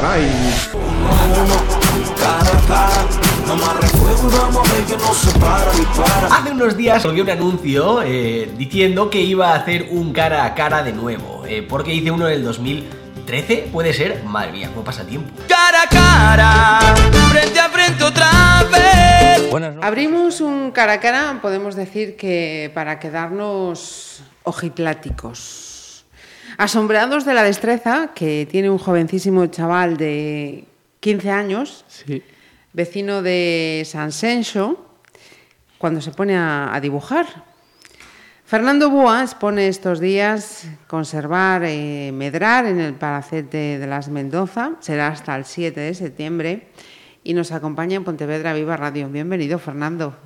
cara y... Hace unos días salió un anuncio eh, diciendo que iba a hacer un cara a cara de nuevo, eh, porque hice uno en el 2013, puede ser, madre mía, cómo pasa tiempo. Cara a cara, frente a frente otra vez. Abrimos un cara a cara, podemos decir que para quedarnos ojipláticos. Asombrados de la destreza que tiene un jovencísimo chaval de 15 años, Sí, vecino de San Senso, cuando se pone a, a dibujar. Fernando Búa expone estos días conservar eh, Medrar en el Palacete de las Mendoza. Será hasta el 7 de septiembre. Y nos acompaña en Pontevedra Viva Radio. Bienvenido, Fernando.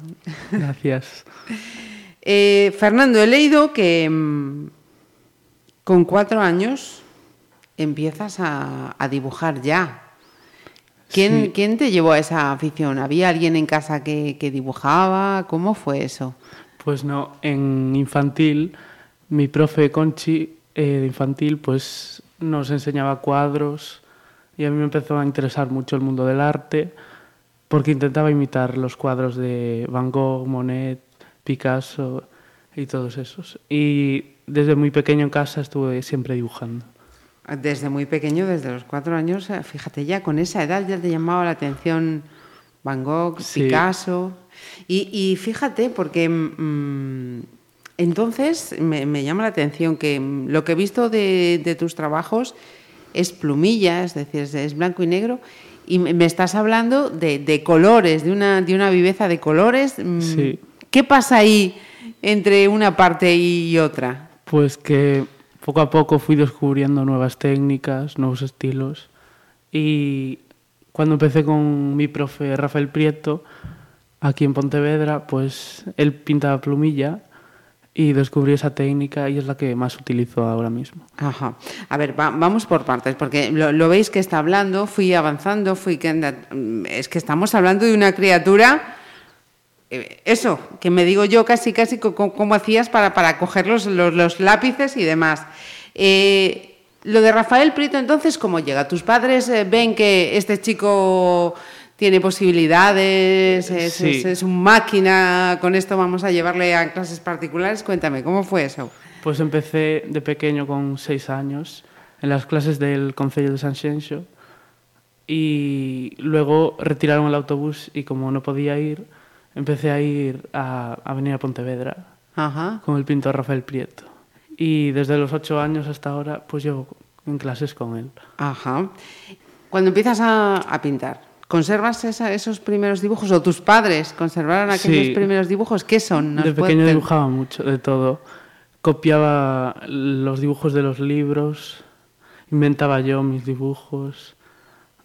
gracias. Eh, Fernando, he leído que mm, con cuatro años empiezas a, a dibujar ya. ¿Quién, Sí. quién te llevó a esa afición? ¿Había alguien en casa que, que dibujaba? ¿Cómo fue eso? Pues no, en infantil, mi profe Conchi eh, de infantil pues nos enseñaba cuadros y a mí me empezó a interesar mucho el mundo del arte porque intentaba imitar los cuadros de Van Gogh, Monet, Picasso y todos esos. Y desde muy pequeño en casa estuve siempre dibujando. Desde muy pequeño, desde los cuatro años, eh, fíjate ya, con esa edad ya te llamaba la atención Van Gogh, Sí. Picasso. Y, y fíjate, porque mm, entonces me, me llama la atención que mm, lo que he visto de, de tus trabajos es plumilla, es decir, es, es blanco y negro, y me estás hablando de, de colores, de una, de una viveza de colores. mm, Sí. ¿Qué pasa ahí entre una parte y otra? Pues que poco a poco fui descubriendo nuevas técnicas, nuevos estilos. Y cuando empecé con mi profe Rafael Prieto, aquí en Pontevedra, pues él pintaba plumilla y descubrí esa técnica y es la que más utilizo ahora mismo. Ajá. A ver, va- vamos por partes, porque lo, lo veis que está hablando, fui avanzando, fui mm, es que estamos hablando de una criatura, eso, que me digo yo casi, casi cómo hacías para, para coger los, los- los lápices y demás. Eh, lo de Rafael Prieto, entonces, ¿cómo llega? ¿Tus padres eh, ven que este chico tiene posibilidades, es, Sí. es- es un máquina, con esto vamos a llevarle a clases particulares? Cuéntame, ¿cómo fue eso? Pues empecé de pequeño con seis años en las clases del Concello de San Xenxo y luego retiraron el autobús y como no podía ir, empecé a ir a, a venir a Pontevedra Ajá. con el pintor Rafael Prieto. Y desde los ocho años hasta ahora pues llevo en clases con él. Ajá. Cuando empiezas a, a pintar, ¿conservas esa- esos primeros dibujos? ¿O tus padres conservaron aquellos Sí. primeros dibujos? ¿Qué son? ¿Nos De pequeño dibujaba mucho, de todo. Copiaba los dibujos de los libros, inventaba yo mis dibujos,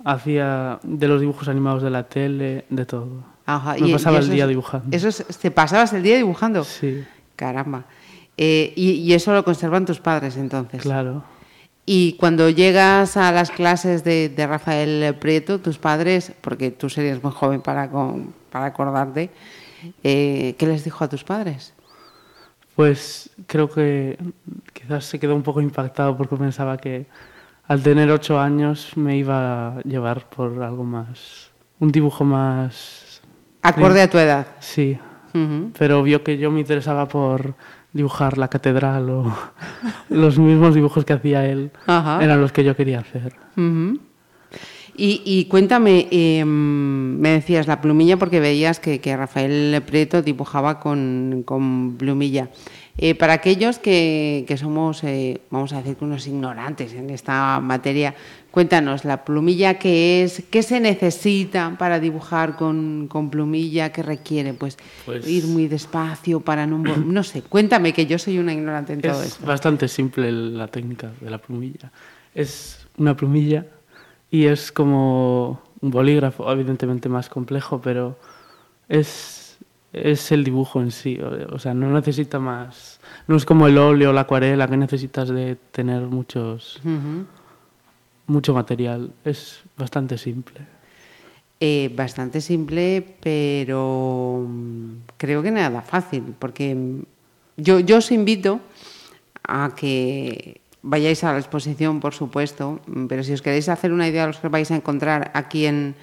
hacía de los dibujos animados de la tele, de todo. Ajá, Me y- pasaba y el día es- dibujando. Eso es- ¿Te pasabas el día dibujando? Sí, Caramba. Eh, y, y eso lo conservan tus padres entonces. claro. Y cuando llegas a las clases de, de Rafael Prieto, tus padres, porque tú serías muy joven para, con- para acordarte, eh, ¿qué les dijo a tus padres? Pues creo que quizás se quedó un poco impactado porque pensaba que al tener ocho años me iba a llevar por algo más, un dibujo más... Acorde a tu edad. Sí, pero vio que yo me interesaba por dibujar la catedral o los mismos dibujos que hacía él Ajá. eran los que yo quería hacer. Y, y cuéntame, eh, me decías la plumilla porque veías que, que Rafael Prieto dibujaba con, con plumilla. Eh, para aquellos que, que somos, eh, vamos a decir, que unos ignorantes en esta materia, cuéntanos, la plumilla qué es, qué se necesita para dibujar con, con plumilla, qué requiere, pues, Pues- ir muy despacio para no, no sé, cuéntame que yo soy una ignorante en todo Es esto. bastante simple la técnica de la plumilla. Es una plumilla y es como un bolígrafo, evidentemente más complejo, pero es, es el dibujo en sí. O sea, no necesita más. No es como el óleo o la acuarela que necesitas de tener muchos. Mucho material. Es bastante simple. Eh, bastante simple, pero mm, creo que nada fácil, porque mm, yo, os invito a que vayáis a la exposición, por supuesto, mm, pero si os queréis hacer una idea de lo que vais a encontrar aquí en,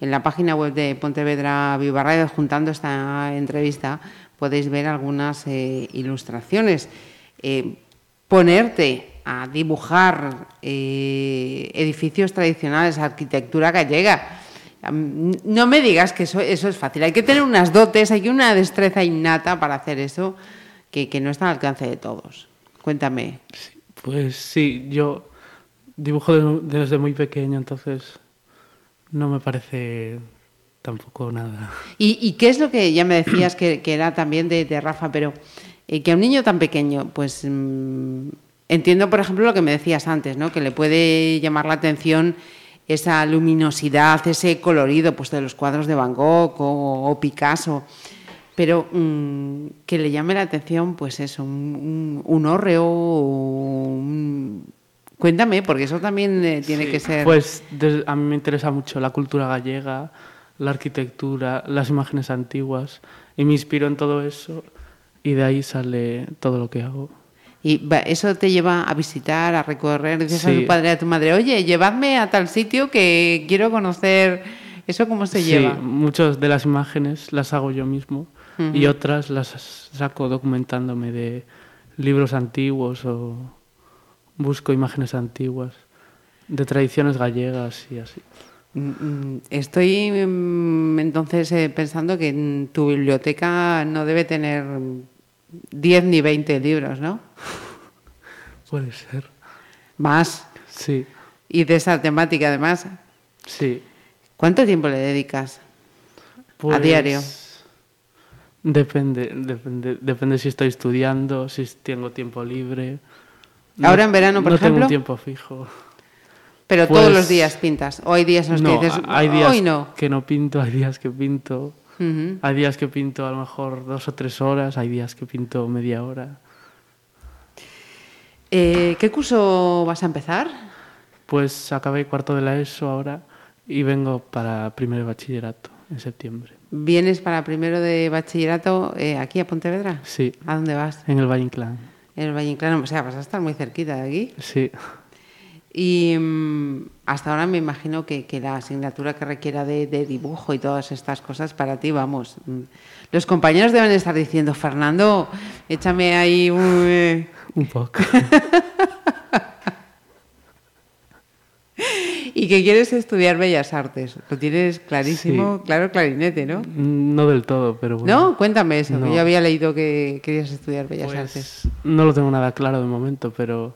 en la página web de Pontevedra Viva juntando esta entrevista, podéis ver algunas eh, ilustraciones. Eh, ponerte a dibujar eh, edificios tradicionales, arquitectura gallega. No me digas que eso, eso es fácil. Hay que tener unas dotes, hay que una destreza innata para hacer eso que, que no está al alcance de todos. Cuéntame. Pues sí, yo dibujo de- desde muy pequeño, entonces no me parece tampoco nada. ¿Y, y qué es lo que ya me decías que, que era también de, de Rafa, pero eh, que a un niño tan pequeño, pues mm, entiendo, por ejemplo, lo que me decías antes, ¿no? Que le puede llamar la atención esa luminosidad, ese colorido, pues de los cuadros de Van Gogh o, o Picasso, pero mm, que le llame la atención, pues eso, un, un, un hórreo, un- Cuéntame, porque eso también eh, tiene Sí, que ser... Pues des- a mí me interesa mucho la cultura gallega, la arquitectura, las imágenes antiguas, y me inspiro en todo eso, y de ahí sale todo lo que hago. Y va, eso te lleva a visitar, a recorrer, dices a tu padre a tu madre, oye, llevadme a tal sitio que quiero conocer. ¿Eso cómo se sí, lleva? muchas de las imágenes las hago yo mismo, y otras las saco documentándome de libros antiguos o busco imágenes antiguas de tradiciones gallegas y así. Mm, mm, Estoy mm, entonces eh, pensando que tu biblioteca no debe tener 10 ni 20 libros, ¿no? Puede ser. Más. Sí, Y de esa temática, además. sí. ¿Cuánto tiempo le dedicas? Pues, diario? Depende, depende, depende si estoy estudiando, si tengo tiempo libre. Ahora en verano, por no ejemplo. tengo un tiempo fijo. Pero todos Pues- los días pintas. O hay días en los No, que dices, hay días hoy no. que no pinto, hay días que pinto. Hay días que pinto a lo mejor dos o tres horas, hay días que pinto media hora. Eh, ¿Qué curso vas a empezar? Pues acabé cuarto de la ESO ahora y vengo para primero de bachillerato en septiembre. ¿Vienes para primero de bachillerato eh, aquí a Pontevedra? Sí, ¿A dónde vas? en el Valle Inclán. En el Valle Inclán. O sea, vas a estar muy cerquita de aquí. Sí, Y mm, hasta ahora me imagino que, que la asignatura que requiera de, de dibujo y todas estas cosas para ti, vamos. mm, Los compañeros deben estar diciendo, Fernando, échame ahí un... eh". un poco. Y que quieres estudiar Bellas Artes. Lo tienes clarísimo, Sí. claro, clarinete, ¿no? No del todo, pero bueno. ¿No? Cuéntame eso, que yo había leído que querías estudiar Bellas Pues, Artes. No lo tengo nada claro de momento, pero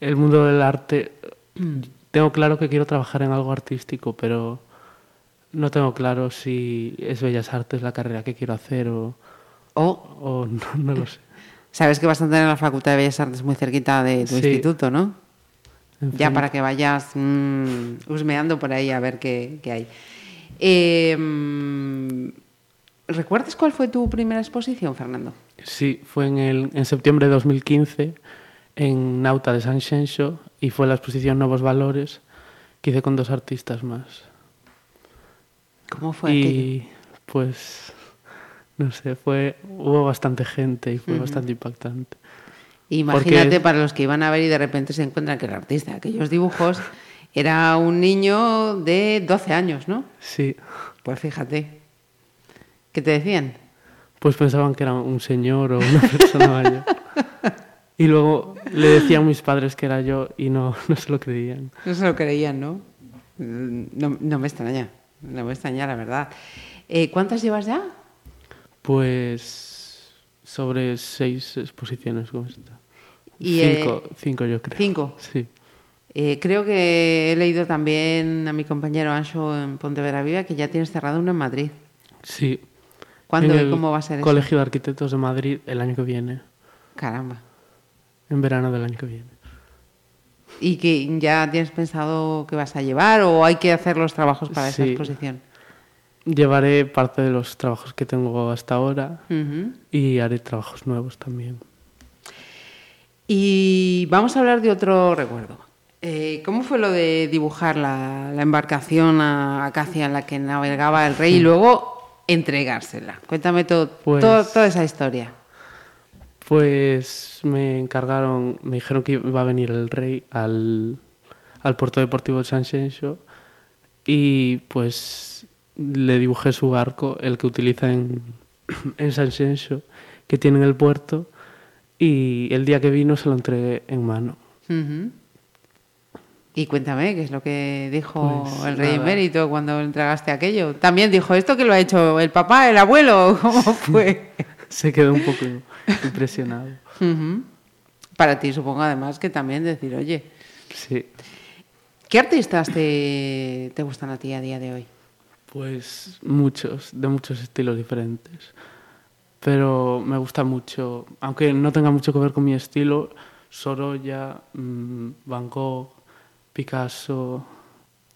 el mundo del arte, tengo claro que quiero trabajar en algo artístico, pero no tengo claro si es Bellas Artes la carrera que quiero hacer o, O o no, no lo sé. sabes que vas a tener la Facultad de Bellas Artes muy cerquita de tu Sí. instituto, ¿no? En Ya fin, para que vayas mm, husmeando por ahí a ver qué, qué hay. Eh, mm, ¿Recuerdas cuál fue tu primera exposición, Fernando? Sí, fue en, el, en septiembre de 2015 en Nauta de San Xenxo y fue la exposición Nuevos Valores que hice con dos artistas más. ¿Cómo fue aquello? y pues, no sé, fue, hubo bastante gente y fue bastante impactante. Imagínate porque- para los que iban a ver y de repente se encuentran que el artista de aquellos dibujos era un niño de 12 años, ¿no? Sí, Pues fíjate. ¿Qué te decían? pues pensaban que era un señor o una persona mayor. Y luego le decían mis padres que era yo y no, no se lo creían. No se lo creían, ¿no? No, no me extraña, no me extraña, la verdad. Eh, ¿Cuántas llevas ya? Pues sobre seis exposiciones como esta. Y, cinco, eh, cinco yo creo. cinco. Sí. Eh, creo que he leído también a mi compañero Ancho en Pontevedra Viva que ya tienes cerrado una en Madrid. Sí. ¿Cuándo y cómo va a ser eso? Colegio de Arquitectos de Madrid el año que viene, Caramba. En verano del año que viene. ¿Y que ya tienes pensado qué vas a llevar o hay que hacer los trabajos para esa exposición? Llevaré parte de los trabajos que tengo hasta ahora y haré trabajos nuevos también. Y vamos a hablar de otro recuerdo. Eh, ¿Cómo fue lo de dibujar la, la embarcación a Acacia en la que navegaba el rey y luego entregársela? Cuéntame todo, Pues- todo- toda esa historia. Pues me encargaron, me dijeron que iba a venir el rey al, al puerto deportivo de San Xenxo y pues le dibujé su barco, el que utiliza en, en San Xenxo, que tiene en el puerto y el día que vino se lo entregué en mano. Y cuéntame, ¿qué es lo que dijo Pues, el rey emérito cuando entregaste aquello? También dijo esto que lo ha hecho el papá, el abuelo, ¿cómo fue? Se quedó un poco impresionado. Para ti supongo además que también decir, oye, Sí. ¿qué artistas te, te gustan a ti a día de hoy? Pues muchos, de muchos estilos diferentes. Pero me gusta mucho, aunque no tenga mucho que ver con mi estilo, Sorolla, mm, Van Gogh, Picasso,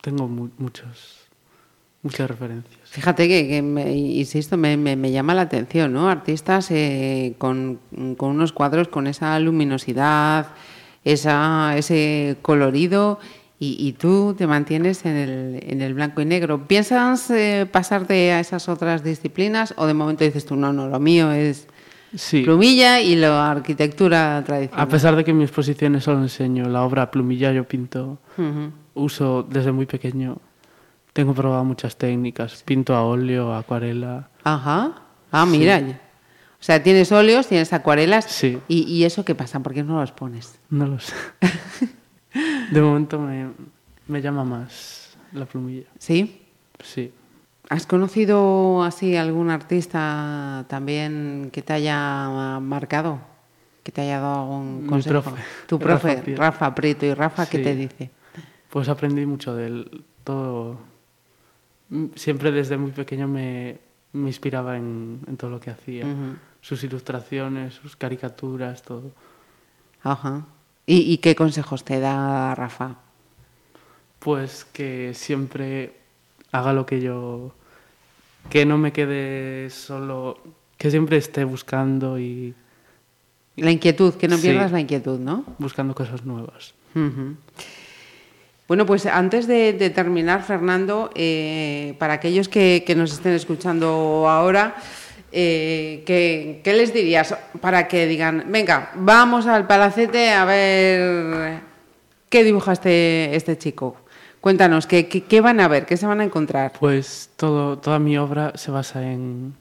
tengo mu- muchos, muchas referencias. Fíjate que, que me- insisto, me, me- me llama la atención, ¿no? Artistas eh, con, con unos cuadros con esa luminosidad, esa, ese colorido, y, y tú te mantienes en el, en el blanco y negro. ¿Piensas eh, pasarte a esas otras disciplinas o de momento dices tú, no, no, lo mío es Sí, plumilla y la arquitectura tradicional? a pesar de que en mi exposiciones solo enseño la obra plumilla, yo pinto, uso desde muy pequeño, tengo probado muchas técnicas, pinto a óleo, acuarela, Ajá. Ah, mira. O sea, tienes óleos, tienes acuarelas. Sí. ¿Y, y eso qué pasa? ¿Por qué no los pones? No lo sé. De momento me, me llama más la plumilla. ¿Sí? Sí. ¿Has conocido así algún artista también que te haya marcado? Que te haya dado algún consejo. profe, Tu Rafa profe, Prieto. Rafa Prieto. ¿Y Rafa qué te dice? Pues aprendí mucho de él. Todo. Siempre desde muy pequeño me, me inspiraba en, en todo lo que hacía. Sus ilustraciones, sus caricaturas, todo. Ajá. ¿Y, y qué consejos te da Rafa? Pues que siempre haga lo que yo. Que no me quede solo. Que siempre esté buscando y La inquietud, que no Sí. pierdas la inquietud, ¿no? buscando cosas nuevas. Ujú. Bueno, pues antes de, terminar, Fernando, eh, para aquellos que, nos estén escuchando ahora, eh, ¿qué, les dirías para que digan, venga, vamos al palacete a ver qué dibuja este, este chico? Cuéntanos, ¿qué, qué, qué van a ver? ¿Qué se van a encontrar? Pues todo, toda mi obra se basa en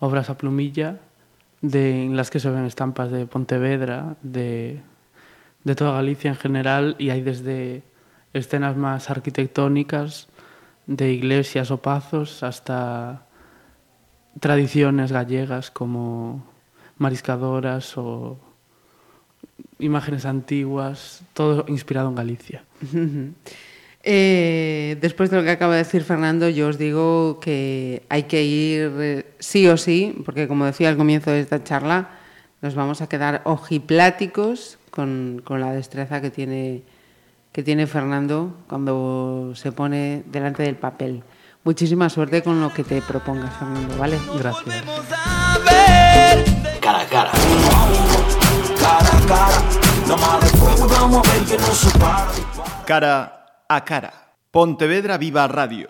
obras a plumilla, de, en las que se ven estampas de Pontevedra, de, de toda Galicia en general, y hay desde escenas más arquitectónicas, de iglesias o pazos, hasta tradiciones gallegas como mariscadoras o imágenes antiguas, todo inspirado en Galicia. Eh, después de lo que acaba de decir Fernando, yo os digo que hay que ir eh, sí o sí, porque como decía al comienzo de esta charla, nos vamos a quedar ojipláticos con, con la destreza que tiene, que tiene Fernando cuando se pone delante del papel. Muchísima suerte con lo que te propongas, Fernando, ¿vale? Gracias. Cara a cara. cara a cara. No más de fuego, vamos a ver que no se para. Cara a cara. Pontevedra Viva Radio.